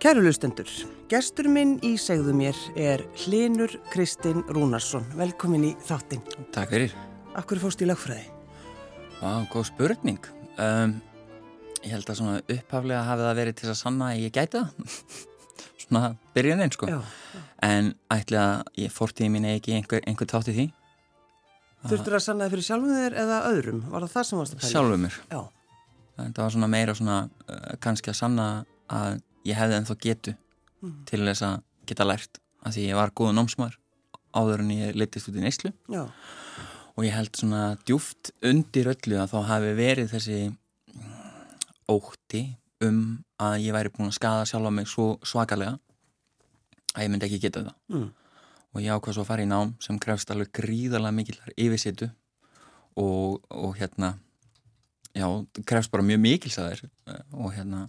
Kæru lustendur, gestur minn í segðu mér er Hlinur Kristinn Rúnarsson. Velkomin í þáttinn. Takk fyrir. Akkur fórst í lagfræði? Vá, góð spurning. Um, ég held að svona upphaflega hafi það verið til að sanna að ég gæti það. svona byrjunin, sko. Já. En ætli að ég fórtíði mín ekki einhver, einhver tátti því. Þurftur að sanna það fyrir sjálfum þér eða öðrum? Var það það sem varst að pæla? Sjálfur mér. Já. Það var svona meira svona uh, kannski að sanna að ég hefði ennþá getu Mm. til þess að geta lært. Af því ég var góða námsmaður áður en ég litist út í neyslu. Og ég held svona djúft undir öllu að þá hafi verið þessi ótti um að ég væri búin að skada sjálfa mig svo svakalega að ég myndi ekki geta það Mm. og ég ákvað svo að fara í nám sem krefst alveg gríðarlega mikillar yfirsitu og, og hérna já, krefst bara mjög mikilsaðir og hérna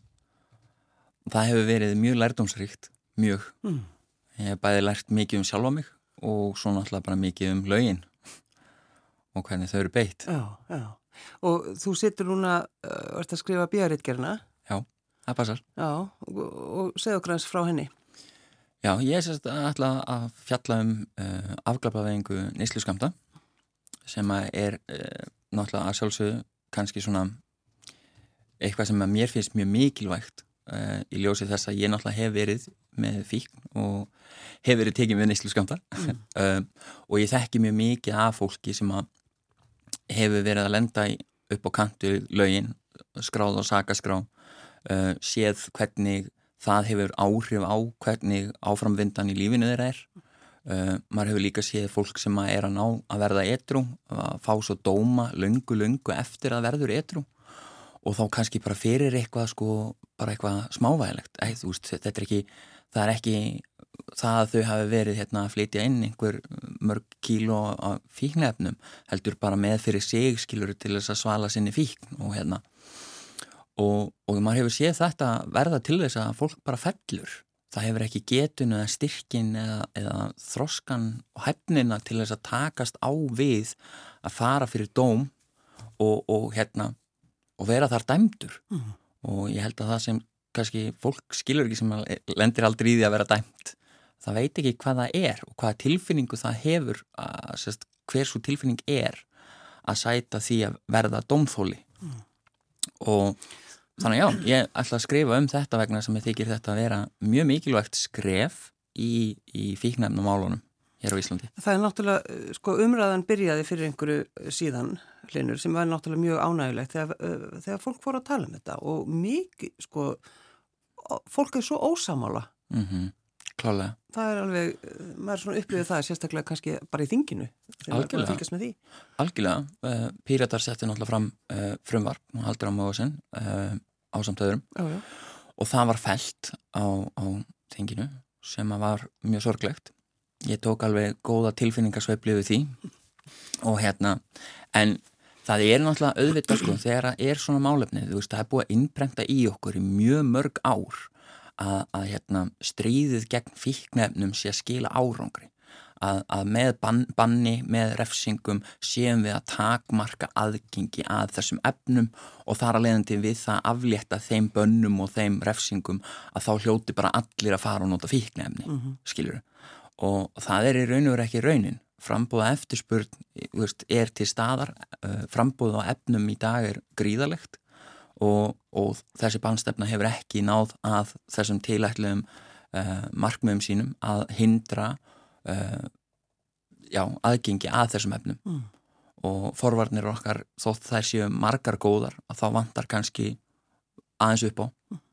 það hefur verið mjög lærdómsríkt mjög, Mm. ég hef bæði lært mikið um sjálfa mig og svo náttúrulega bara mikið um lögin og hvernig þau eru beitt Já, já. Og þú situr núna, uh, ert að skrifa bíaritgerna. já, það passar Já, og, og segðu okkur hans frá henni. já, ég er sérst að ætla að fjalla um uh, afglapavegingu nýslu skamta sem er uh, náttúrulega að sjálfsögðu kannski svona eitthvað sem að mér finnst mjög mikilvægt uh, í ljósi þess að ég náttúrulega hef verið með fíkn og hef verið tekið með nýslu skamta Mm. um, og ég þekki mjög mikið af fólki sem að hefur verið að lenda í, upp á kantu lögin, skráð og sakaskrá uh, séð hvernig það hefur áhrif á hvernig áframvindan í lífinu þeirra er. Uh, maður hefur líka séð fólk sem að er að ná að verða etru að fá svo dóma löngu löngu eftir að verður etru og þá kannski bara fyrir eitthvað sko, bara eitthvað smávægilegt. Æ, veist, er ekki, það er ekki það að þau hafi verið hérna að flytja inn einhver mörg kíló af fíknefnum, heldur bara með fyrir sig skilur til þess að svala sinni fíkn og hérna. Og, og maður hefur séð þetta verða til þess að fólk bara fellur. Það hefur ekki getun eða styrkin eða, eða þroskan og hefnina til þess að takast á við að fara fyrir dóm og, og hérna og vera þar dæmdur. Mm. og ég held að það sem kannski fólk skilur ekki sem lendir aldrei í því að vera dæmt það veit ekki hvað það er og hvaða tilfinningu það hefur að, sérst, hver svo tilfinning er að sæta því að verða dómþóli og þannig já, ég ætla að skrifa um þetta vegna sem ég þykir þetta að vera mjög mikilvægt skref í, í fíknefnum málunum hér á Íslandi. Það er náttúrulega, uh, sko, umræðan byrjaði fyrir einhverju uh, síðan, Hlinur, sem var náttúrulega mjög ánægulegt þegar, uh, þegar fólk fór að tala um þetta og mikið, sko, fólk er svo ósamála. Mm Klálega. Það er alveg, maður er svona upplifið það sérstaklega kannski bara í þinginu. Algjörlega. Algjörlega, uh, Píratar setti náttúrulega fram uh, frumvarp, hún haldur á mögusinn uh, á samtöðurum og það var felt á, á þinginu sem var mjög sorglegt ég tók alveg góða tilfinningarsveifli við því. Og hérna en það er náttúrulega auðvitað sko þegar það er svona málefnið þú veist það er búið að innprenta í okkur í mjög mörg ár að, að hérna stríðið gegn fíknefnum sé að skila árangri. Að, að með bann, banni, með refsingum séum við að takmarka aðgengi að þessum efnum og þar að leiðandi við það aflétta þeim bönnum og þeim refsingum að þá hljóti bara allir að fara og nota fíknefni, mm Mhm. skilur og það er í raun og veru ekki raunin. Frambúða eftirspurn veist, er til staðar. Uh, frambúða á efnum í dag er gríðalegt og, og þessi bannstefna hefur ekki náð að þessum tilætluðum uh, markmiðum sínum að hindra uh, já, aðgengi að þessum efnum. Mm. og forvarnir okkar þótt þær séu margar góðar að þá vantar kannski aðeins upp á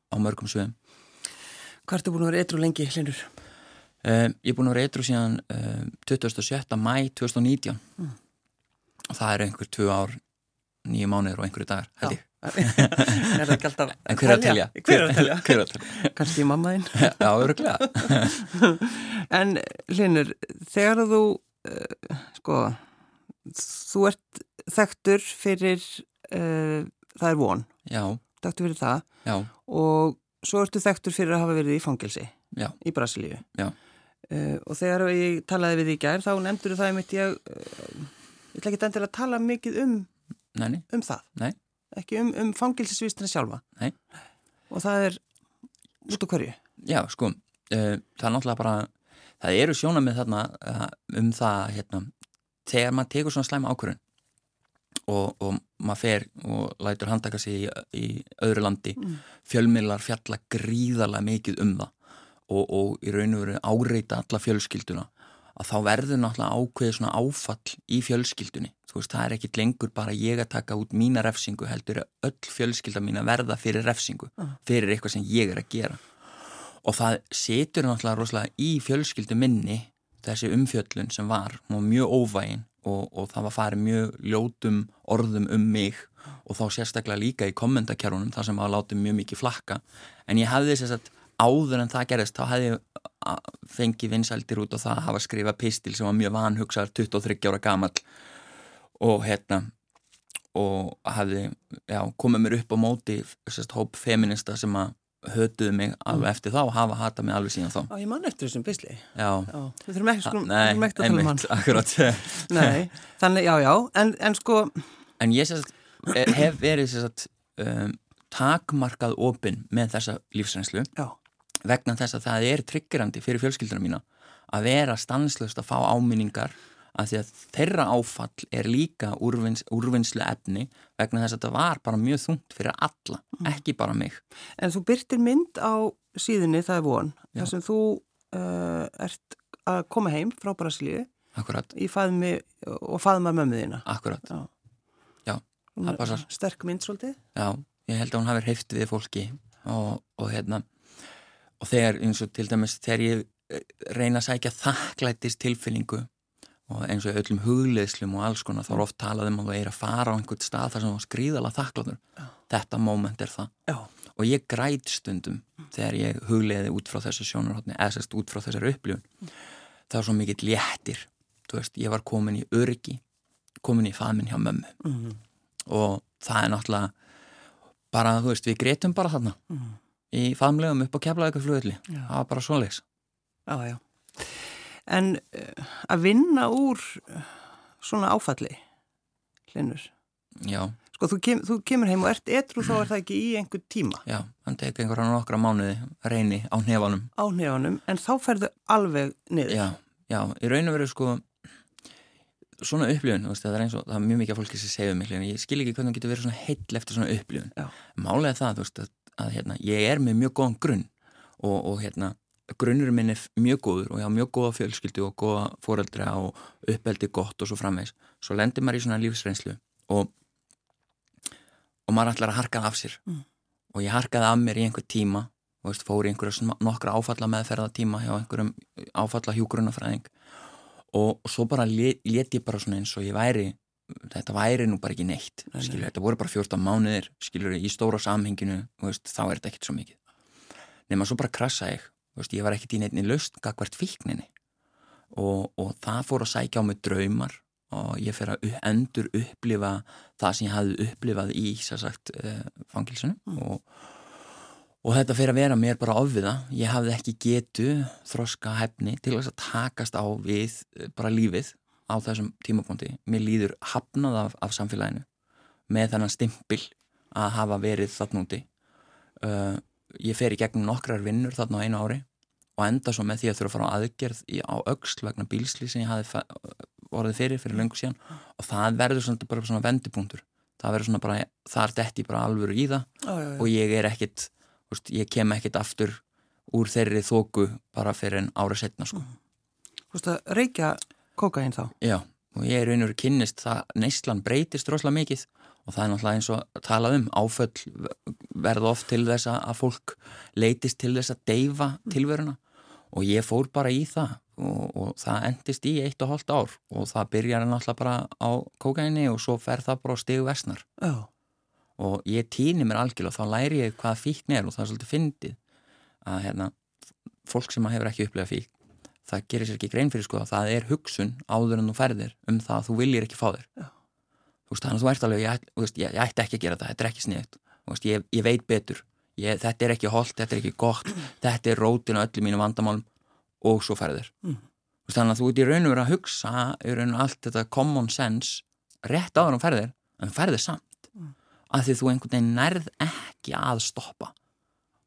á mörgum svöðum Hvað ertu búin að vera eitthvað lengi, Hlinur? Um, ég er búin að vera eitthvað síðan um, 27. mæ 2019 Mm. og það er einhver tvö ár, nýju mánuður og einhverju dagar, held ég. er alltaf En hver er að telja? Hver er að telja? Hver að telja? Kannski mamma þín. Já, öruglega. En Hlinur, þegar þú, uh, sko, þú ert þekktur fyrir, uh, það er von, Já, þekktur fyrir það já, og svo ertu þekktur fyrir að hafa verið í fangelsi já, í Brasilíu. Já. Uh, og þegar ég talaði við í gær, þá nefndur það einmitt ég, uh, ég ætla ekki endilega að tala mikið um, næni, um það. Nei. Ekki um, um fangelsisvistina sjálfa. Nei. Og það er út á hverju. Já, sko, uh, það er náttúrulega bara, það eru sjónamið þarna uh, um það, hérna, þegar maður tekur svona slæma ákvörðun og, og maður fer og lætur handtaka sig í, í öðru landi, mm. fjölmiðlar fjalla gríðarlega mikið um það og, og í raun og veru áreita alla fjölskylduna, að þá verður náttúrulega ákveðið svona áfall í fjölskyldunni. Þú veist, það er ekkit lengur bara ég að taka út mína refsingu, heldur að öll fjölskylda mín að verða fyrir refsingu, fyrir eitthvað sem ég er að gera. Og það setur náttúrulega rosalega í fjölskyldu minni þessi umfjöllun sem var, hún var mjög óvægin og, og það var farið mjög ljótum orðum um mig og þá sérstaklega líka í kommentarkjárunum þar sem var látið mjög mikið flakka. En ég hefði þess að áður en það gerist þá hefði fengið vinsældir út og það hafa skrifað pistil sem var mjög vanhugsaður 23 ára gamal og hérna og hefði já, komið mér upp á móti sérst, hóp feminista sem að hötuðu mig alveg mm. eftir þá og hafa hatað mig alveg síðan þá. Já, ég mann eftir þessum já. Við þurfum ekki, sko, nei, þurfum ekki að tala um hann. Nei, akkurat. nei, þannig, já, já, en, en sko... En ég sérst, hef verið sérst um, takmarkað opinn með þessa lífsreynslu já. Vegna þess að það er triggerandi fyrir fjölskylduna mína að vera stanslust að fá áminningar að því að þeirra áfall er líka úrvinns, úrvinnslu efni vegna þess að þetta var bara mjög þungt fyrir alla, mm. ekki bara mig. En þú byrtir mynd á síðunni, það er von, Já. þar sem þú uh, ert að koma heim frá Brasilíu faðmi og faðmar mömmuðina. Akkurat. Já. Já, það passar. Sterk mynd svolítið. Já, ég held að hún hafi heift við fólki og, og hérna og þegar eins og til dæmis þegar ég eh, reyna að sækja þakklætist tilfyllingu og eins og öllum hugleðslum og alls konar þá er oft talað um að þú er að fara á einhvern stað þar sem þú skrýðala þakkláttur þetta móment er það Já. og ég græt stundum þegar ég hugleði út frá þessu sjónarhóttni eða sérst út frá þessari upplifun mm. það er svo mikill léttir veist, ég var komin í örgi komin í famin hjá mömmu mm. og það er náttúrulega bara þú veist við greitum bara þarna mm. Í famlegum upp á keflaðið flugulli það var bara svo leiks Já, já. En uh, að vinna úr uh, svona áfalli hlinnur Já. Sko þú, kem, þú kemur heim og ert etru þá er það ekki í einhver tíma? Já, hann teki einhverja nokkra mánuði reyni á nefanum Á nefanum, en þá ferðu alveg niður? Já, já, í raun og veru sko svona upplifun, það er eins og það er mjög mikið fólki sem segja um mig, ég skil ekki hvernig það getur verið svona heill eftir svona upplifun. Málega það, þú veist, að, að hérna, ég er með mjög góðan grunn og, og hérna grunnurinn minn er mjög góður og ég hafa mjög góða fjölskyldu og góða fóreldra og uppeldi gott og svo framvegs svo lendir maður í svona lífsreynslu og, og maður ætlar að harka það af sér. Mm. og ég harkaði af mér í einhver tíma og veist, fór í einhverja nokkra áfalla meðferðatíma hjá einhverjum áfalla hjúgrunafræðing og, og svo bara let, let ég bara svona eins og ég væri þetta væri nú bara ekki neitt skilur, þetta voru bara 14 mánuðir skilur, í stóra samhenginu veist, þá er þetta ekkert svo mikið. Nema svo bara krasa ég veist, ég var ekkert í nefni löst gagvert fíkninni. Og, og það fór að sækja á mig draumar og ég fer að endur upplifa það sem ég hafði upplifað í sagt, uh, fangilsunum mm. og, og þetta fer að vera mér bara ofviða, ég hafði ekki getu þroska hefni til að takast á við uh, bara lífið á þessum tímapunkti, mér líður hafnað af, af samfélaginu með þennan stimpil að hafa verið þarnúti uh, ég fer í gegnum nokkrar vinnur þarna á einu ári og enda svo með því að þurfa að fara á aðgerð í, á auksl vegna bílsli sem ég hafi orðið fyrir fyrir löngu síðan. Og það verður svona bara svona vendipunktur. Það verður svona bara, það er detti bara alvöru í það já, já, já. og ég er ekkit veist, ég kem ekkit aftur úr þeirri þóku bara fyrir en ára setna sko. Þú veist að reykja kokain þá? Já, og ég er einhverju kynnist það, neyslan breytist rosalega mikið og það er náttúrulega eins og talað um áföll verða oft til þess að fólk leitist til þess að deyfa tilveruna og ég fór bara í það og, og það endist í eitt og hálft ár og það byrjar náttúrulega bara á kókaini og svo fer það bara á stegu vesnar oh. og ég týni mér algjörlega og þá læri ég hvað fíkn er og það er svolítið fyndið að hérna, fólk sem hefur ekki upplegað fíkn það gerir sér ekki grein fyrir sko að það er hugsun áður en þú ferðir um það að þú viljir ekki fá þér. Oh. þú veist þannig að þú ert alveg ég, ég, ég ætti ekki að gera þetta, þetta er ekki sniðt ég, ég veit betur. Ég, þetta er ekki holdt, þetta er ekki gott þetta er rótin á öllu mínu vandamálum og svo ferðir mm. þannig að þú ert í raun og verið að hugsa í raun og allt þetta common sense rétt áður um ferðir, en ferðir samt. Mm. að því þú einhvern veginn nærð ekki að stoppa.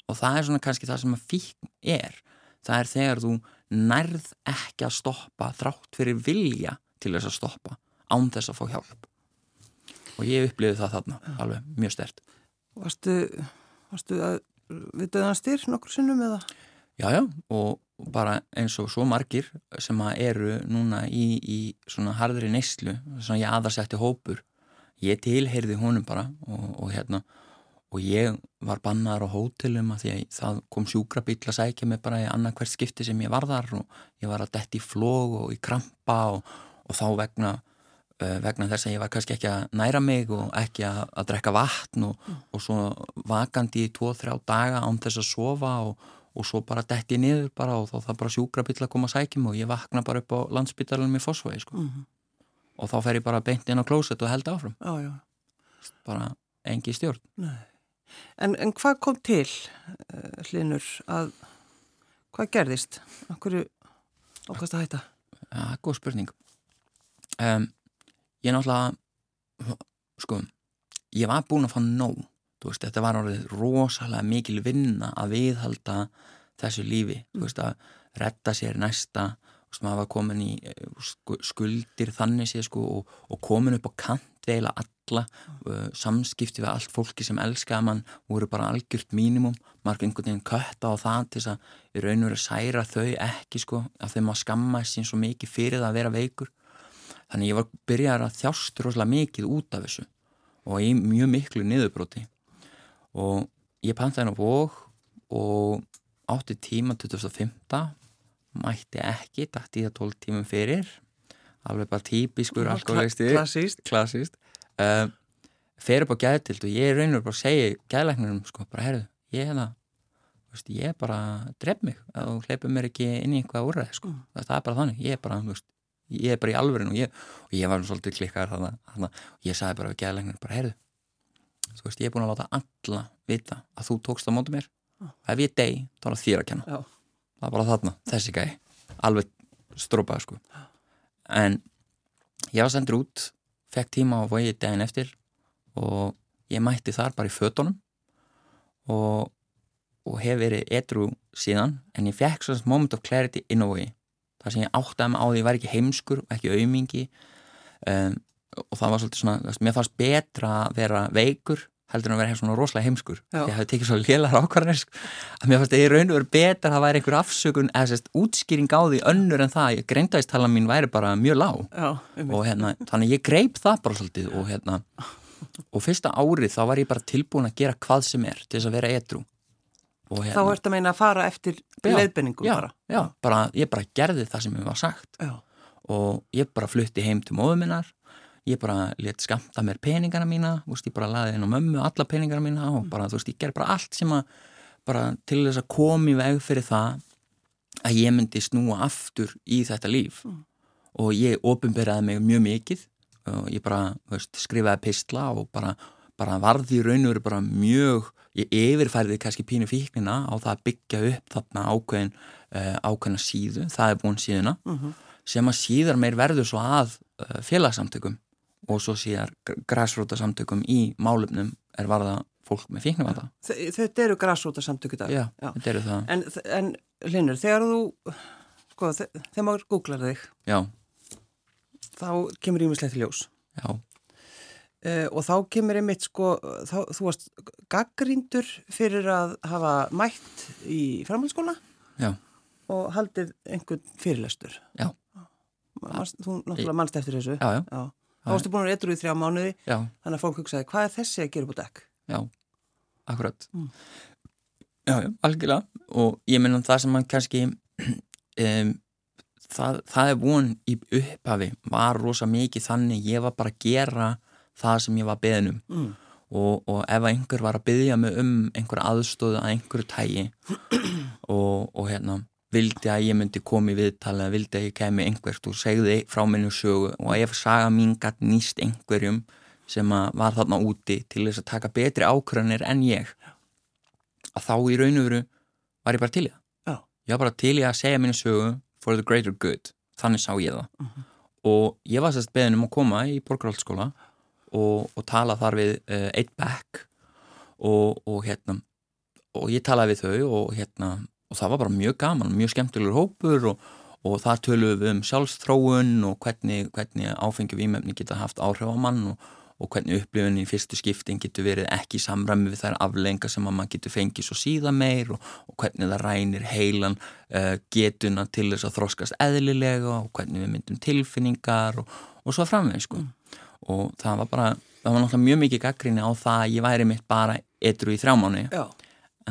Og það er svona kannski það sem að fíkn er. Það er þegar þú nærð ekki að stoppa þrátt fyrir vilja til þess að stoppa án þess að fá hjálp. Og ég upplifið það þarna alveg mjög stert Varstu, varstu að við döðan styr nokkur sinnum eða? Já, já, og bara eins og svo margir sem eru núna í, í svona harðri neyslu, svona ég aðarsetti hópur, ég tilheyrði honum bara og, og hérna og ég var bannaður á hótelum að því að það kom sjúkrabíl að sækja mig bara í annað hvert skipti sem ég var þar og ég var að detti í flóg og í krampa og, og þá vegna uh, vegna þess að ég var kannski ekki að næra mig og ekki að, að drekka vatn og, mm. og svo vakandi í 2-3 daga án þess að sofa og, og svo bara detti ég niður bara og þá það bara sjúkrabíl að koma að sækja mig og ég vakna bara upp á landsbytarlunum í Fossvæði sko. mm -hmm. og þá fer ég bara beint inn á klóset og held áfram já, já. bara engi stjórn Nei En, en hvað kom til, uh, Hlinur, að hvað gerðist? Akkur ákvæmst að hætta? Ja, góð spurning. Um, ég náttúrulega, sko, ég var búin að fá nóg. Þú veist, þetta var orðið rosalega mikil vinna að viðhalda þessu lífi. Þú veist, að retta sér næsta, þú veist, maður var komin í eh, skuldir þannig sér, sko, og, og komin upp á kant veila alla uh, samskipti við allt fólki sem elskaða mann voru bara algjört mínimum. Marg einhvern veginn kötta á það til þess að í raun og veru særa þau ekki sko af þeim að skamma sín svo mikið fyrir það að vera veikur. Þannig ég var byrjar að þjást rosalega mikið út af þessu og í mjög miklu niðurbróti og ég panta henn á vók og átti tíma 2005 mætti ekki, dætti það 12 tímum fyrir. Alveg bara típiskur alkoholisti klassíst, Uh, fer upp á gæðtild og ég raunur bara að segja gæðleiknum sko, bara herðu, ég er það veist, ég er bara, dref mig og hleypum mér ekki inn í einhvað úrræð sko. mm. það er bara þannig, ég er bara veist, ég er bara í alverðin og ég, og ég var svolítið klikkar þannig og ég sagði bara gæðleiknum, bara herðu þú veist, ég er búin að láta alla vita að þú tókst á mótu mér og ef ég deg, þá er það þér að kenna Já. það er bara þarna, þessi gæ alveg strópað sko en ég var sendur út fekk tíma á vogi daginn eftir og ég mætti þar bara í fötunum og, og hef verið edru síðan en ég fekk svona moment of clarity inn á vogi. Þar sem ég áttaði mig á því að var ekki heimskur og ekki aumingi um, og það var svolítið svona, mér fannst betra að vera veikur heldur en að vera svona rosalega heimskur. Já. ég hafi tekið svo lélar ákvarðanir sko. að mér fannst að ég raun og verið betur að það væri einhver afsökun eða sérst útskýring á því önnur en það, greindaðistalan mín væri bara mjög lág. Já, og hérna, þannig ég greip það bara svolítið og hérna og fyrsta árið þá var ég bara tilbúin að gera hvað sem er til þess að vera edru og hérna Þá ert að meina að fara eftir já, bara. já, bara, ég bara gerði það sem ég var sagt. Já, og ég bara flutti heim til móðuminnar ég bara let skamta mér peningana mína veist, ég bara laði inn á mömmu alla peningana mína og bara, þú veist, ég ger bara allt sem að bara til þess að komi veg fyrir það að ég myndi snúa aftur í þetta líf. Mm. og ég ofinberaði mig mjög mikið og ég bara, veist, skrifaði pistla og bara, bara varði í raun og veru bara mjög, ég yfirfærði kannski pínu fíknina á það að byggja upp þarna ákveðin, uh, ákveðina síðu, það er búin síðuna mhm, sem að síðar meir verður svo að uh, félagsamtökum og svo síðar græsróta samtökum í málefnum er varða fólk með fíknumvanda. Þe- Þetta eru grassróta samtök í dag Já, Já. þetta eru það. En, en Linur, þegar þú sko, þe- þegar maður googlar þig Já, þá kemur ímislegt ljós já, uh, og þá kemur einmitt sko, þá, þú varst gaggríndur fyrir að hafa mætt í framhaldsskóla já, og haldið einhvern fyrirlestur Já. Manst, þú náttúrulega mannst eftir þessu já, já, Já. Þá varstu búin að eitthvað í þrjá mánuði já, þannig að fólk hugsaði, hvað er þessi að gera upp á dekk? já, akkurat. Mm. Já, já, algjörlega og ég meina það sem mann kannski um, það, það er von í upphafi var rosa mikið þannig ég var bara að gera það sem ég var beðin um Mm. og, og ef einhver var að byggja mig um einhver aðstóð að einhverju tægi og, og hérna vildi að ég myndi komi eða vildi að ég kemi einhvert og segði frá minni sögu og ef saga mín gætt nýst einhverjum sem var þarna úti til þess að taka betri ákvörðanir en ég að þá í raun og veru var ég bara til í það Já. ég var bara til í að segja minni sögu for the greater good, þannig sá ég það Mhm. og ég var sérst beðin um að koma í borgarhaldsskóla og, og tala þar við uh, eitt back og, og hérna og ég talaði við þau og hérna og það var bara mjög gaman, mjög skemmtilegur hópur og, og það töluðum við um sjálfstróun og hvernig, hvernig áfengi výmefni geta haft áhrif á mann og, og hvernig upplifun í fyrstu skipting getur verið ekki samræmi við þær aflenga sem að mann getur fengið svo síða meir og, og hvernig það rænir heilan uh, getuna til þess að þróskast eðlilega og hvernig við myndum tilfinningar og svo framveg sko. Og það var bara, það var náttúrulega mjög mikið gaggrinni á það að ég væri mitt bara etru í þrjámáni Já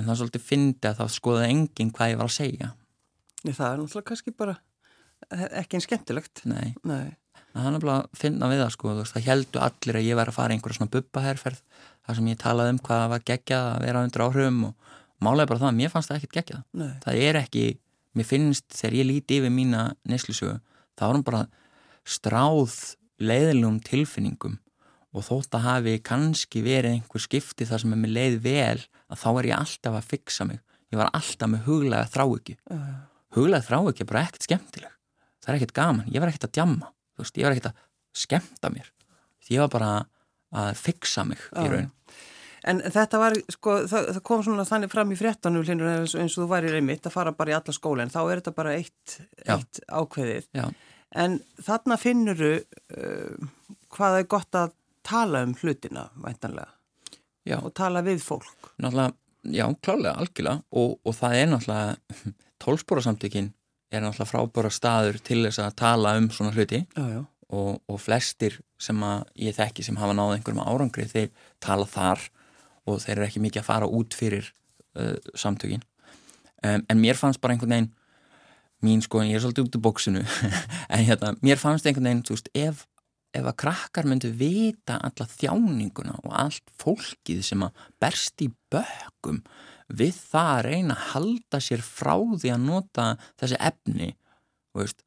en það er svolítið fyndi að það skoða enginn hvað ég var að segja. Nei, það er náttúrulega kannski bara ekki einn skemmtilegt. Nei, Nei. það er náttúrulega að finna við það sko, það heldur allir að ég væri að fara einhverja svona buppaherferð þar sem ég talaði um hvað var geggjað að vera undir áhrifum og málega bara það, mér fannst það ekkert geggjað. Nei. það er ekki, mér finnst þegar ég líti yfir mína neslisögu þá er hún bara stráð leiðilegum tilfinningum og þótt að hafi kannski verið einhver skipti þar sem er með leið vel að þá er ég alltaf að fixa mig. Ég var alltaf með huglega þrá ekki uh. huglega þrá ekki er bara ekkert skemmtileg. Það er ekkert gaman, ég var ekkert að djamma. Veist, ég var ekkert að skemmta mér. Ég var bara að fixa mig uh. í raun. En þetta var, sko, það, það kom svona þannig fram í fréttanu eins, eins og þú væri reymitt að fara bara í alla skóla en þá er þetta bara eitt, eitt ákveðið. Já. en þarna finnuru uh, hvað er gott að tala um hlutina, væntanlega já. og tala við fólk. Náttúrulega, já, klálega, algjörlega og, og það er náttúrulega, tólspórasamtökin er náttúrulega frábæra staður til þess að tala um svona hluti já, já. Og, og flestir sem að ég þekki sem hafa náða einhverjum árangri þeir tala þar og þeir eru ekki mikið að fara út fyrir uh, samtökin um, en mér fannst bara einhvern veginn mín sko, ég er svolítið út í bóksinu en hérna, mér fannst einhvern veginn, þú veist, ef ef að krakkar myndu vita alla þjáninguna og allt fólkið sem að berst í bökum við það að reyna að halda sér frá því að nota þessi efni veist,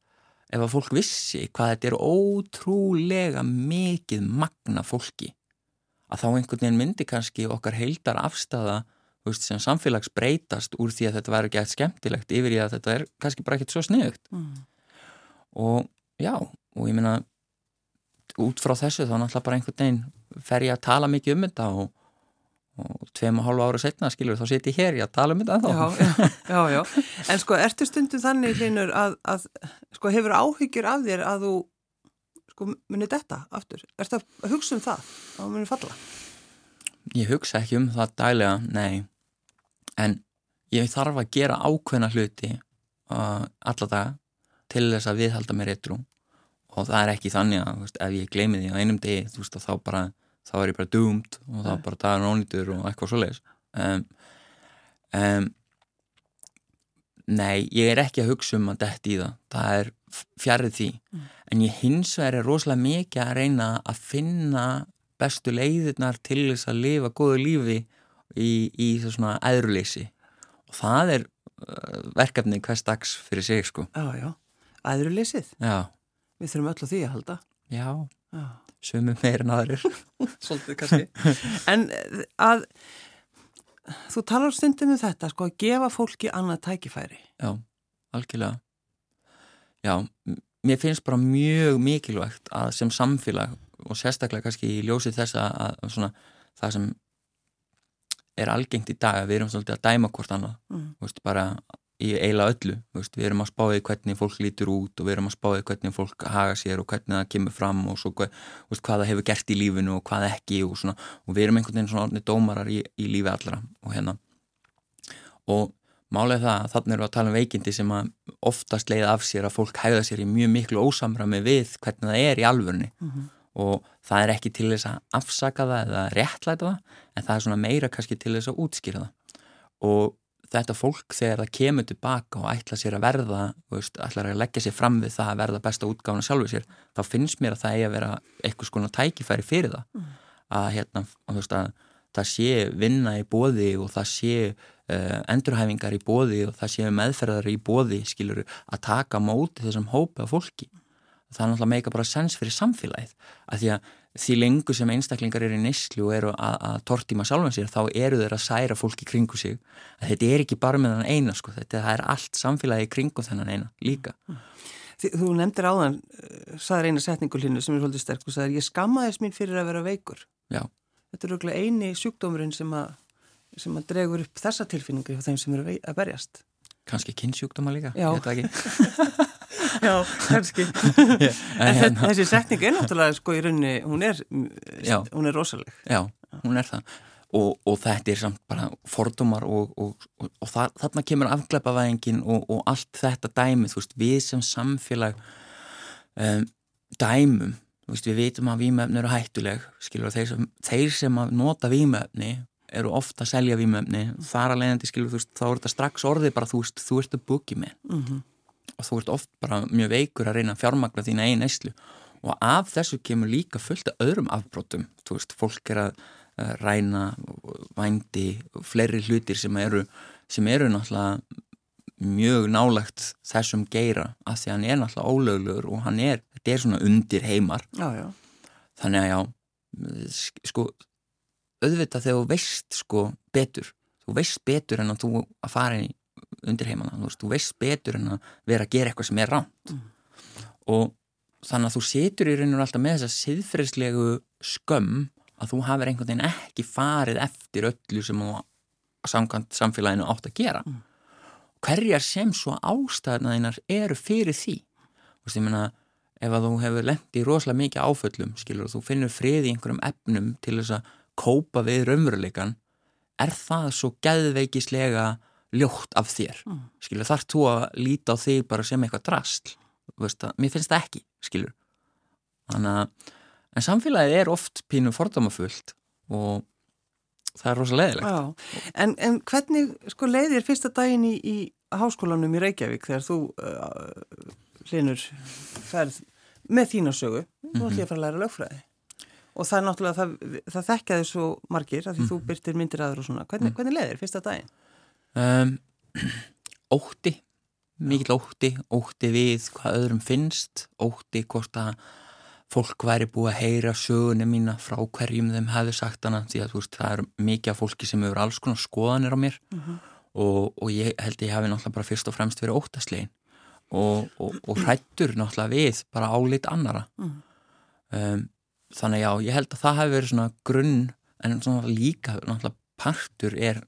ef að fólk vissi hvað þetta er ótrúlega mikið magna fólki að þá einhvern veginn myndi kannski okkar heildar veist, sem samfélags breytast úr því að þetta verður ekki eitthvað skemmtilegt yfir í að þetta er kannski bara ekkert svo sniðugt mm. og já, og ég minna út frá þessu þá náttúrulega bara einhvern veginn fer ég að tala mikið um þetta og, og tveim og hálfa ára setna skilur þá set ég hér ég að tala um þetta já, já, já, en sko ertu stundum þannig hlinur að, að sko hefur áhyggjur af þér að þú sko munir þetta aftur? Ertu að hugsa um það? Að munir falla? Ég hugsa ekki um það dælega, nei. En ég þarf að gera ákveðna hluti uh, alla daga til þess að viðhalda mér eitthrú og það er ekki þannig að veist, ef ég gleymi því á einum degi veist þá bara þá er ég bara doomed og þá bara dagar ónýtur og eitthvað svo leiðis um, um, Nei, ég er ekki að hugsa um að detti í það. Það er fjarið því. Mm. en ég hins vegar er rosalega mikið að reyna að finna bestu leiðirnar til þess að lifa góðu lífi í, í svona æðruleysi. Og það er uh, verkefni hvers dags fyrir sig sko. Já, já, æðruleysið. Já Við þurfum öll á því að halda. Já, Já. sumum meir en aðrir. Svolítið kannski. en að þú talar stundum um þetta, sko, að gefa fólki annað tækifæri. Já, algjörlega. Já, mér finnst bara mjög mikilvægt að sem samfélag og sérstaklega kannski í ljósið þess að svona, það sem er algengt í dag að við erum svolítið að dæma hvort annað, mm. veist, bara í eila öllu, veist, við erum að spáði hvernig fólk lítur út og við erum að spáði hvernig fólk haga sér og hvernig það kemur fram og svo, veist, hvað það hefur gert í lífinu og hvað ekki og, svona, og við erum einhvern veginn svona orðni dómarar í, í lífi allra og hérna. Og málega það að þannig við að tala um veikindi sem að oftast leiða af sér að fólk hægða sér í mjög miklu ósamrami við hvernig það er í alvörni mm -hmm. og það er ekki til þess að afsaka það eða réttlæta það en það er svona meira kannski til þess að útskýra það. Og þetta fólk þegar það kemur tilbaka og ætla sér að verða, veist, ætla að leggja sér fram við það að verða besta útgáfna sjálfur sér, þá finnst mér að það eigi að vera eitthvað svona tækifæri fyrir það mm. að, hérna, veist, að það sé vinna í bóði og það sé uh, endurhæfingar í bóði og það sé meðferðar í bóði skilur að taka móti þessum hópa fólki. Það er náttúrulega meika bara sens fyrir samfélagið að því að því lengur sem einstaklingar eru í neyslu og eru að, að tortíma sjálfan sér þá eru þeir að særa fólki kringu sig að þetta er ekki bara með hann eina sko, þetta er allt samfélagi kringu þennan eina líka Þú nefndir áðan eh, saður eina setningu hlinu sem er svolítið sterk og sagður ég skammaðist mín fyrir að vera veikur Já. Þetta er auðvitað eini sjúkdómurinn sem að sem að dregur upp þessa tilfinningu hjá þeim sem eru að berjast? Kanski kynnsjúkdóma líka, Já. Já, kannski. en hérna. þessi setning er náttúrulega sko í rauninni, hún er, Já. hún er rosaleg. Já, hún er það. Og, og þetta er samt bara fordómar og, og, og, það, þarna kemur afgleipavæðingin og, og allt þetta dæmi, þú veist, við sem samfélag um, dæmum, veist, við vitum að vímöfni eru hættuleg, skilur, þeir sem, þeir sem að nota vímöfni eru ofta að selja vímöfni, þar að leiðandi, skilur, þú veist, þá er þetta strax orðið bara, þú veist, þú ert að búki með Mm og þú ert oft bara mjög veikur að reyna að fjármagna þína einn eislu og af þessu kemur líka fullt af öðrum afbrotum, þú veist, fólk er að ræna, vændi fleiri hlutir sem eru sem eru náttúrulega mjög nálagt þessum geira af því að hann er náttúrulega ólöglegur og hann er, þetta er svona undir heimar. Já, já. þannig að já sk- sko, auðvitað þegar þú veist sko betur þú veist betur en að þú að fara í undir heimana, þú veist, þú veist betur en að vera að gera eitthvað sem er ránt og þannig að þú setur í rauninu alltaf með þessa siðfriðslegu skömm að þú hafir einhvern veginn ekki farið eftir öllu sem þú samkvæmt samfélaginu átt að gera. Hverjar sem svo ástæðna þínar eru fyrir því. Þú veist, ég meina ef að þú hefur lent í rosalega mikið áföllum skilur og þú finnur frið í einhverjum efnum til þess að kópa við raunveruleikan er það svo geðveikislega ljótt af þér Mm. skilur, þarf þú að líta á þig bara sem eitthvað að, mér finnst það ekki, skilur þannig að en samfélagið er oft pínu fordómafullt og það er rosa leðilegt Já, en, en hvernig sko leiðir fyrsta daginn í, í háskólanum í Reykjavík þegar þú uh, hlinur ferð með þína sögu, þú Mhm. ætlum að fara að læra lögfræði og það er náttúrulega, það, það þekkjaði svo margir að því þú Mhm. byrtir myndir aður og svona, hvernig, hvernig leiðir fyrsta daginn? Um, ótti mikill ótti, ótti við hvað öðrum finnst, ótti hvort að fólk væri búið að heyra sögunni mína frá hverjum þeim hefði sagt hana því að þú veist, það er mikið af fólki sem hefur alls konar skoðanir á mér. Og, og ég held ég hafi náttúrulega bara fyrst og fremst verið óttaslegin og, og, og hrættur náttúrulega við bara álit annara Mhm. um, þannig já, ég held að það hafi verið svona grunn en svona líka náttúrulega partur er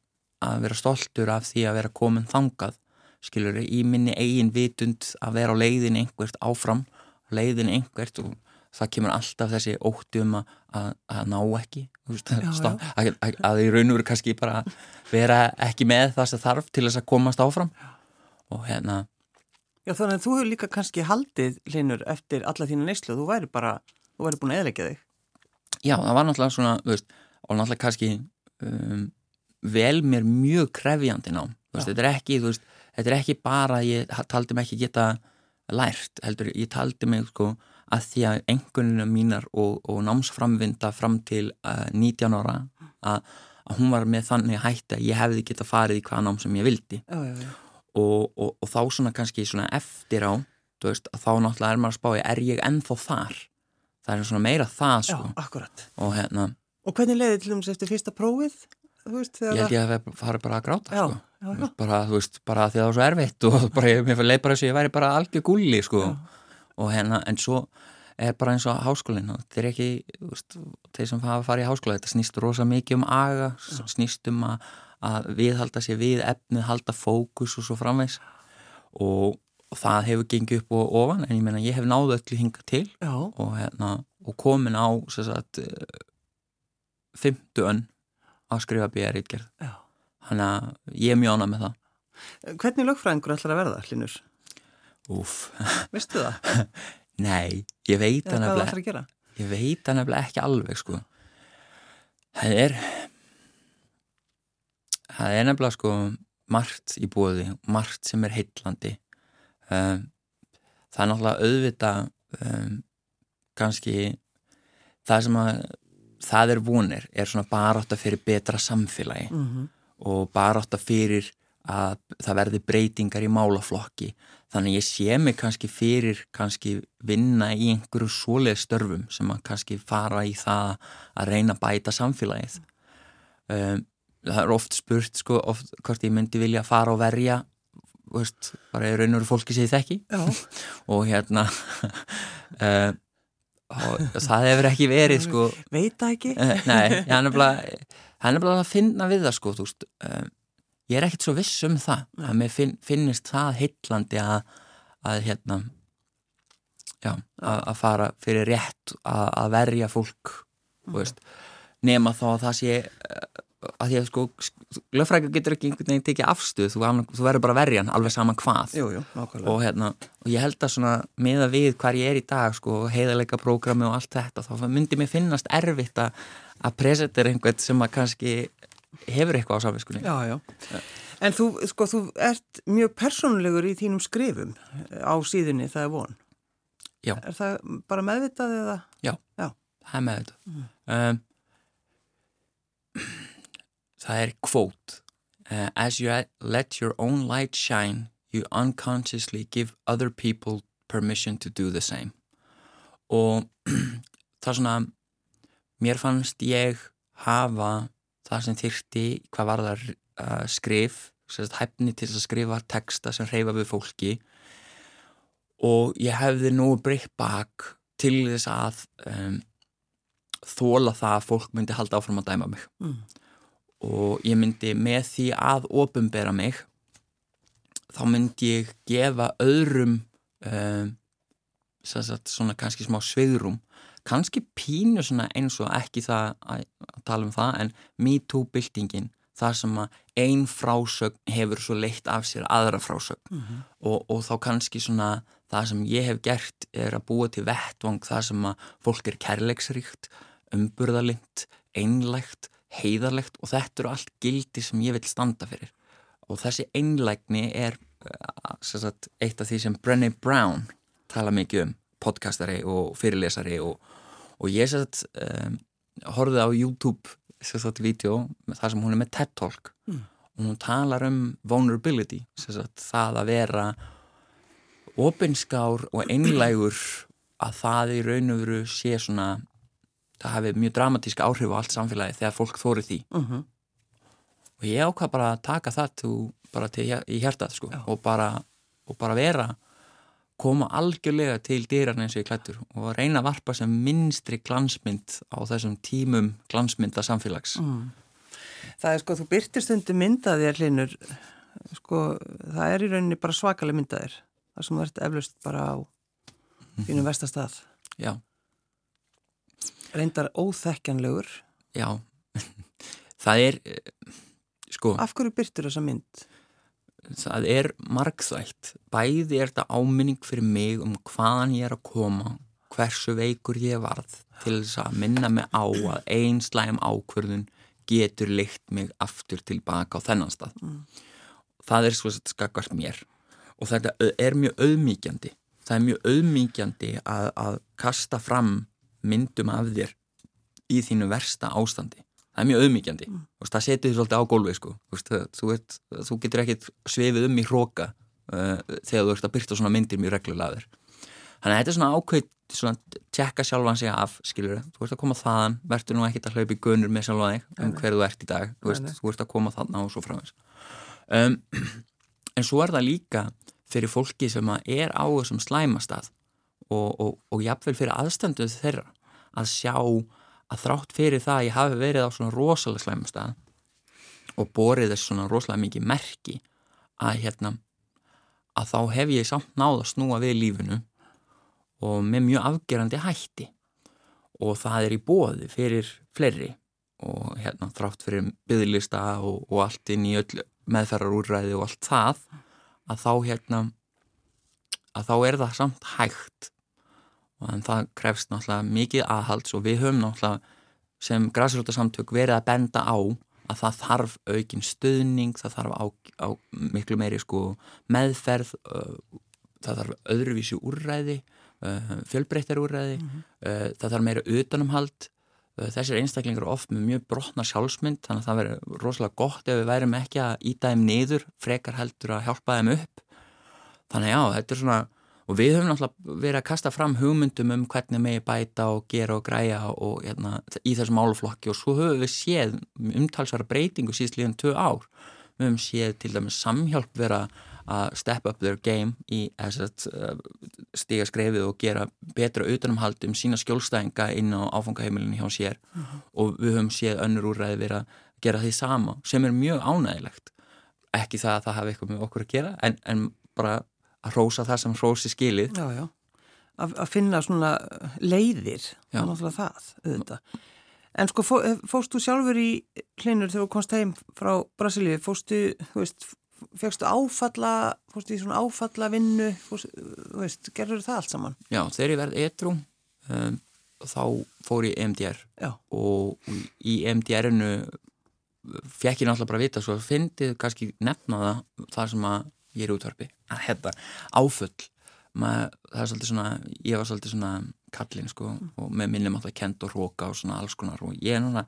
að vera stoltur af því að vera komin þangað skilur í minni eigin vitund að vera á leiðin einhvert áfram leiðin einhvert og það kemur alltaf þessi ótti um að, að, ná ekki veist, Já, stá, að, að, að í raun og veru kannski bara vera ekki með það sem þarf til þess að komast áfram. Og hérna Já, þannig að þú hefur líka kannski haldið hlinur eftir alla þína neyslu, þú væri bara, þú væri búin að eðleggja þig. Já, það var náttúrulega svona, þú veist, og náttúrulega kannski um, vel mér mjög krefjandi nám. Veist, þetta er ekki, veist, þetta er ekki bara, að ég taldi mig ekki geta lært, heldur, ég taldi mig, sko, að því að engunina mínar og, og námsframvinda fram til uh, 19 ára, að, að hún var með þannig hætti að ég hefði geta farið í hvaða nám sem ég vildi Já, já, já. og, og, og þá svona kannski svona eftir á, veist, þá náttúrulega er maður að spá er ég ennþá þar? Það er svona meira það, sko, og hérna, Og hvernig leiði til dæmis eftir fyrsta prófið? Veist, ég held ég að fara bara að gráta Já, sko. já, já. bara, þú veist, bara því að það var svo erfitt og bara, ég, leið bara þess að ég væri bara algjör gulli sko. og hérna, en svo er bara eins og háskólinn þetta er ekki, þú veist, þeir sem hafa farið í háskóla þetta snýst rosa mikið um aga snýst um að, að viðhalda sér við efnið, halda fókus og svo framvegs og, og það hefur gengið upp og ofan en ég meina, ég hef náðu öllu hingað til og, hérna, og komin á sagt, fimmtu önn að skrifa BR-ítgerð. Þannig að ég er mjög ánað með það. Hvernig lögfræðingur ætlar að verða, hlinur? Úf, Veistu það? nei, ég veit ætlar nefnilega, að gera? ég veit það nefnilega ekki alveg, sko. Það er, það er nefnilega, sko, margt í búði, margt sem er heillandi. Um, það er náttúrulega auðvita, um, kannski, það sem að, það er vonir, er svona barátta fyrir betra samfélagi. Mm og barátta fyrir að það verði breytingar í málaflokki. Þannig ég sé mig kannski fyrir kannski vinna í einhverju svoleið störfum sem að kannski fara í það að reyna að bæta samfélagið. Um, það er oft spurt sko, oft hvort ég myndi vilja fara og verja veist, bara í raun og veru fólki sem ég þekki. Og hérna uh, og það hefur ekki verið sko veit það ekki? Eh, Nei, það er bara að finna við það sko, veist um, ég er ekkert svo viss um það Nei. að mér finn, finnist það heitlandi að, að hérna já, að, að fara fyrir rétt að, að verja fólk þú veist, nema þá að það sé eh, að því að sko lögfrækja getur ekki einhvern veginn tekið afstuð þú, þú verður bara að verja hann alveg saman hvað Jú, jú, og hérna, og ég held að svona meða við hvar ég er í dag, sko, heiðarleika prógrami og allt þetta, þá myndi mér finnast erfitt að, að presentera einhvern sem að kannski hefur eitthvað á samviskunni. Já, já. En þú, sko, þú ert mjög persónulegur í þínum skrifum á síðunni, það er von. Já. Er það bara meðvitað eða? Já, Já. það er með þetta. Um, það er kvót. Uh, as you let your own light shine, you unconsciously give other people permission to do the same. Og það er svona, mér fannst ég hafa það sem þyrti hvað var það uh, skrif, hæfni til að skrifa texta sem reyfa við fólki og ég hefði nú breytt bak til þess að um, þóla það að fólk myndi halda áfram að dæma mig Mm. Og ég myndi með því að opumbera mig þá myndi ég gefa öðrum um, sagt, svona kannski smá svigrum kannski pínu svona eins og ekki það að, tala um það en MeToo-byltingin þar sem að ein frásögn hefur svo leitt af sér aðra frásögn Mhm. og, og þá kannski svona það sem ég hef gert er að búa til vettvang það sem að fólk er kærleiksríkt, umburðalind, einlægt, heiðarlegt og þetta eru allt gildi sem ég vil standa fyrir og þessi einlægni er uh, sagt, eitt af því sem Brené Brown tala mikið um, podcastari og fyrirlesari og, og ég sagt, um, horfið á YouTube sagt, video þar sem hún er með TED Talk Mm. og hún talar um vulnerability sagt, það að vera opinskár og einlægur að það í raun og veru sé svona það hafi mjög dramatísk áhrif á allt samfélagi þegar fólk þóri því. Mhm. og ég ákvað bara að taka það bara til í hjartað sko. Og bara, og bara vera koma algjörlega til dýran eins og ég klættur og reyna að varpa sem minnstri glansmynd á þessum tímum glansmynda samfélags Mm. Það er sko, þú byrtir stundu myndaðir hlinur, sko, það er í rauninni bara svakalega myndaðir, það sem þú ert eflaust bara á þínum vestastað. já, Reyndar óþekkjanlegur. já. Það er eh, sko. Af hverju byrtir þessa mynd? það er margþvægt bæði er þetta áminning fyrir mig um hvaðan ég er að koma hversu veikur ég varð til þess að minna mig á að ein slæm ákvörðun getur leikt mig aftur tilbaka á þennan stað. Það er svo að skakast mér. Og þetta er mjög auðmíkjandi það er mjög auðmíkjandi að, að kasta fram myndum af þér í þínu versta ástandi. Það er mjög auðmíkjandi mm. það setur því svolítið á gólfið sko. þú, ert, þú getur ekkit svefið um í hróka uh, þegar þú ert að byrta svona myndir mjög reglulega þér. Þannig að þetta er svona ákveð svona tjekka sjálfan sig af skilur, þú ert að koma þaðan verður nú ekkit að hlaupa í gunur með sjálfan þig um Nei. hver þú ert í dag. Þú, veist, þú ert að koma þarna og svo framins um, en svo er það líka fyrir fólki sem er á þessum slæmastað og, og, og jafnvel fyrir aðstanduð þeirra að sjá að þrátt fyrir það að ég hafi verið á svona rosalega slæmastað og borið þess svona rosalega mikið merki að hérna að þá hef ég samt náð að snúa við lífinu og með mjög afgerandi hætti. Og það er í bóði fyrir fleiri og hérna þrátt fyrir byggðlista og, og allt inn í öll meðferðarúræði og allt það að þá hérna að þá er það samt hægt en það krefst náttúrulega mikið aðhalds og við höfum náttúrulega sem græsrútasamtök verið að benda á að það þarf aukinn stuðning, það þarf á, á miklu meiri sko meðferð, uh, það þarf öðruvísi úrræði, uh, fjölbreyttar úrræði, uh, það þarf meira utanumhald, þessir einstaklingar eru oft með mjög brotna sjálfsmynd, þannig að það verður rosalega gott ef við værim ekki að íta þeim niður, frekar heldur að hjálpa þeim upp. Þannig já, þetta er svona, og við höfum náttúrulega verið að kasta fram hugmyndum um hvernig megi bæta og gera og græja og hérna, í þessum máluflokki og svo höfum við séð umtalsvara breytingu síðast líðan tvö ár. Við höfum séð til dæmis samhjálp vera að step up their game í þess að stiga skrefið og gera betra utanumhald um sína skjólstæðinga inn á áfangaheimilinu hjá sér. Og við höfum séð önnur úrræði vera að gera því sama sem er mjög ánægilegt ekki það að það hafi eitthvað með okkur að gera en, en bara að rósa það sem rósi skilið Já, já, að, að finna svona leiðir, það er náttúrulega það, auðvitað. En sko, fó, fóst þú sjálfur í hlinur þegar þú komst heim frá Brasilíu, fóstu, þú veist, fegstu áfalla, fóstu í svona áfalla vinnu, fóstu, þú veist, gerður það allt saman? Já, þegar ég verði etru um, þá fór ég EMDR Já. og í EMDR-inu fekk ég náttúrulega bara vita svo fyndið kannski nefna það þar sem að ég er útvarpi að hérna áfull Maður, það er svolítið svona, ég var svolítið svona kallin sko og með minnum alltaf kent og róka og svona alls konar og ég er núna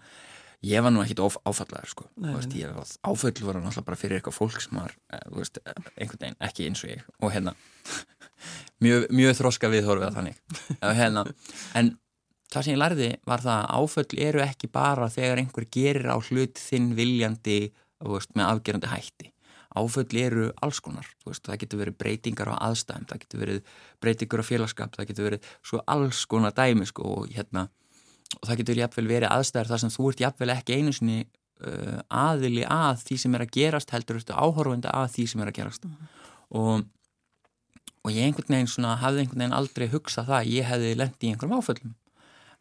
ég var nú ekkit áfallaður sko Nei, veist, ég var áfull var náttúrulega bara fyrir eitthvað fólk sem var, eh, þú veist, einhvern veginn ekki eins og ég og hérna mjög, mjög þroska viðhorfið að þannig og hérna, en það sem ég lærði var það að áföll eru ekki bara þegar einhver gerir á hlut þinn viljandi þú veist, með afgerandi hætti áföll eru alls konar veist, það getur verið breytingar á aðstæðum það getur verið breytingar á félagskap það getur verið svo alls konar dæmi sko, og, hérna, og það getur jafnvel verið aðstæður þar sem þú ert jafnvel ekki einu sinni uh, aðili að því sem er að gerast heldur þú áhorfandi að því sem er að gerast. Og, og ég einhvern veginn svona, hafði einhvern veginn aldrei hugsað það að ég hefði lendi í einhverjum áföllum.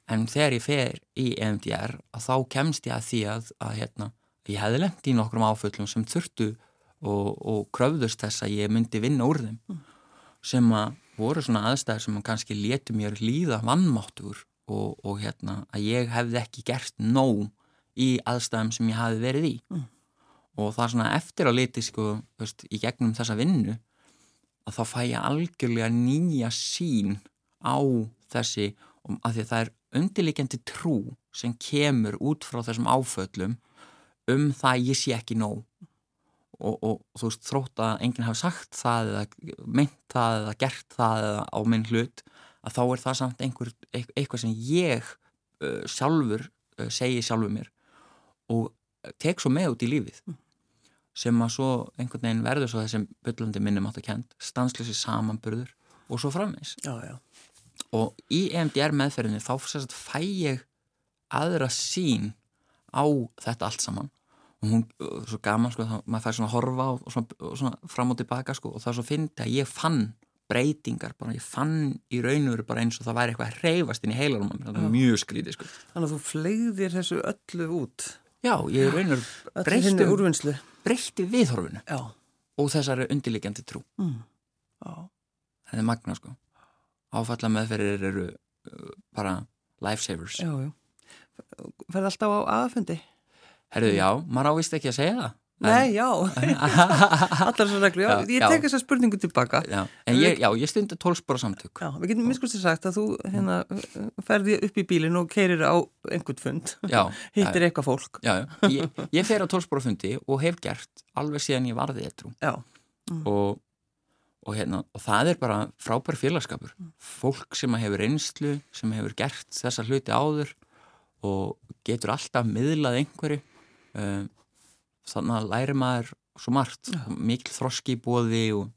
En þegar ég fer í EMDR að þá kemst ég að því að, að hérna, ég hefði lendi í nokkrum áföllum sem þurftu og, og kröfðust þess að ég myndi vinna úr þeim. Sem að voru svona aðstæðir sem að kannski letu mér líða vannmáttur og, og hérna að ég hefði ekki gert nóg í aðstæðum sem ég hafi verið í. Mm. og það er svona eftir að liti sko, veist, í gegnum þessa vinnu að þá fæ ég algjörlega nýja sín á þessi að því að það er undirleikjandi trú sem kemur út frá þessum áföllum um það að ég sé ekki nóg og, og, þú veist þrótt að enginn hafi sagt það eða meint það eða gert það eða á minn hlut að þá er það samt einhver, eitthvað sem ég uh, sjálfur uh, segi sjálfur mér og tek svo með út í lífið. Sem að svo einhvern veginn verður svo þessum byllandi minnum átt að kent stanslösi samanburður og svo framins Já, já. og í EMDR meðferðinni þá fæ ég aðra sín á þetta allt saman og hún, svo gaman sko, þá, maður fær svona að horfa og, og, svona, og svona fram og tilbaka sko, og það er svo fyndi að ég fann breytingar, bara ég fann í raunveru bara eins og það væri eitthvað að reyfast inn í mér, það er mjög skrítið sko. Þannig að þú flegðir þessu öllu út, Já, ég öllu breytti, úrvinnslu. breytti viðhorfinu Já. og þessari undirliggjandi trú Mm. Það er magna sko áfalla meðferðir eru uh, bara lifesavers Já, já. Ferði alltaf á aðfundi? Herðu, já, maður ávist ekki að segja það Nei, já. Allar svo reglu, já. Já, Ég tek þessa spurningu tilbaka. Já, en ég, já, ég stundi tólspora samtök. Já, við getum miskusti sagt að þú hérna, ferði upp í bílinn og keirir á einhvern fund, hittir eitthvað fólk. já, já. Ég, ég fer á tólspora fundi og hef gert alveg síðan ég varði ettrú Já, og, og, hérna, og það er bara frábær félagskapur fólk sem hefur reynslu sem hefur gert þessa hluti áður og getur alltaf miðlað einhverju þannig að læri maður svo margt, mikil þroski bóði og,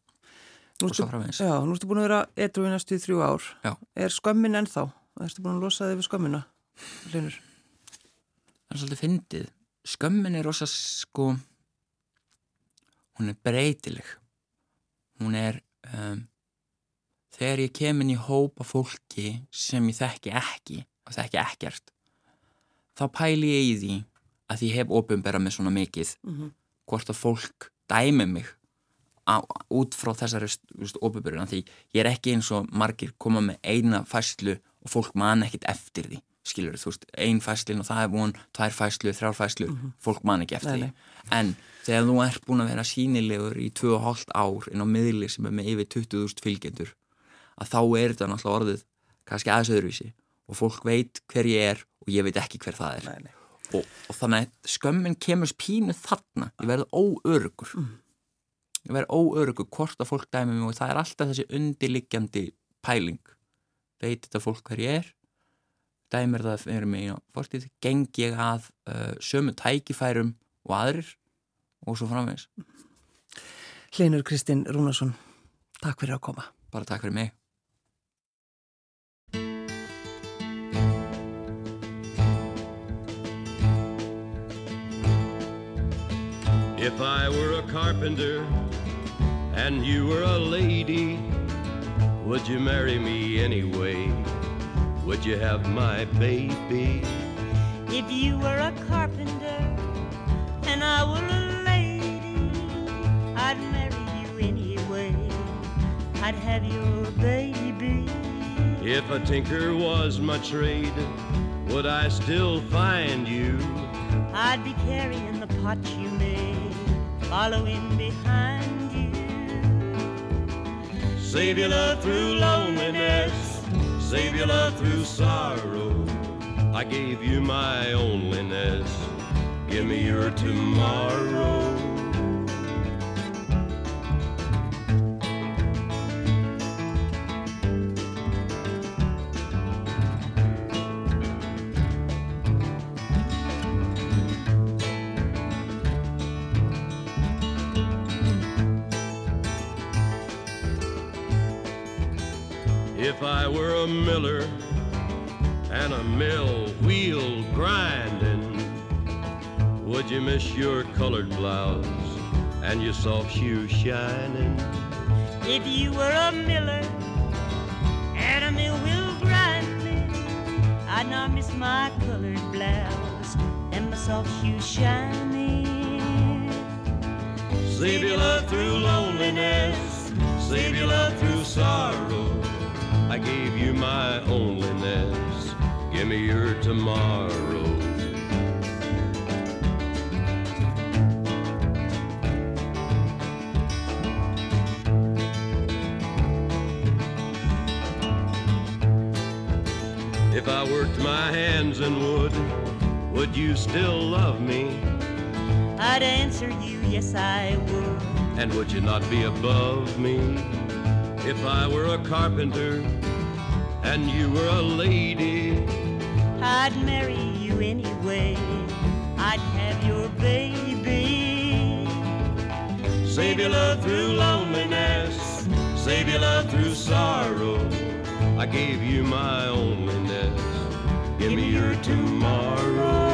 og svo framvegis já, nú ertu búin að vera edru í næstu þrjú ár. Já. Er skömmin ennþá? Ertu búin að losa þig við skömmina, Linur? það er svolítið fyndið skömmin er rosa sko hún er breytileg hún er um, þegar ég kem inn í hópa fólki sem ég þekki ekki og þekki ekkert þá pæli ég í því að ég hef ofinbera með svona mikið Mm hvort að fólk dæmi mig á, út frá þessari ofinberuna því ég er ekki eins og margir koma með eina fæslu og fólk man ekkit eftir því skilur þú veist, ein fæslin og það er von tvær fæslu, þrjár fæslu, fólk man ekki eftir Nei, því. en þegar þú ert búin að vera sínilegur í 2,5 ár inn á miðli sem er með yfir 20.000 fylgjendur að þá er þetta náttúrulega orðið kannski aðeins öðruvísi og fólk veit hver ég er og ég veit ekki hver það er. Nei. Og, og þannig að skömmin kemur pínu þarna, ég verði óörugur ég verði óörugur hvort að fólk dæmi mig og það er alltaf þessi undirliggjandi pæling. Veit þetta fólk hver ég er? Dæmir það fyrir mig á fortíð geng ég að uh, sömu tækifærum og aðrir? Og svo framvegis, Linur Kristinn Rúnarsson, takk fyrir að koma. bara takk fyrir mig If I were a carpenter and you were a lady, would you marry me anyway? Would you have my baby? If you were a carpenter and I were a lady, I'd marry you anyway. I'd have your baby. If a tinker was my trade, would I still find you? I'd be carrying the pot you made, following behind you. Save your love through loneliness, save your love through sorrow. I gave you my onlyness, give me your tomorrow. A miller and a mill wheel grinding, would you miss your colored blouse and your soft shoes shining? If you were a miller and a mill wheel grinding, I'd not miss my colored blouse and my soft shoes shining. Save your love through loneliness, save your love through sorrow. I gave you my onlyness, give me your tomorrow. If I worked my hands in wood, would you still love me? I'd answer you, yes, I would. And would you not be above me? If I were a carpenter and you were a lady, I'd marry you anyway. I'd have your baby. save your love through loneliness, save your love through sorrow. I gave you my onlyness, give me your tomorrow.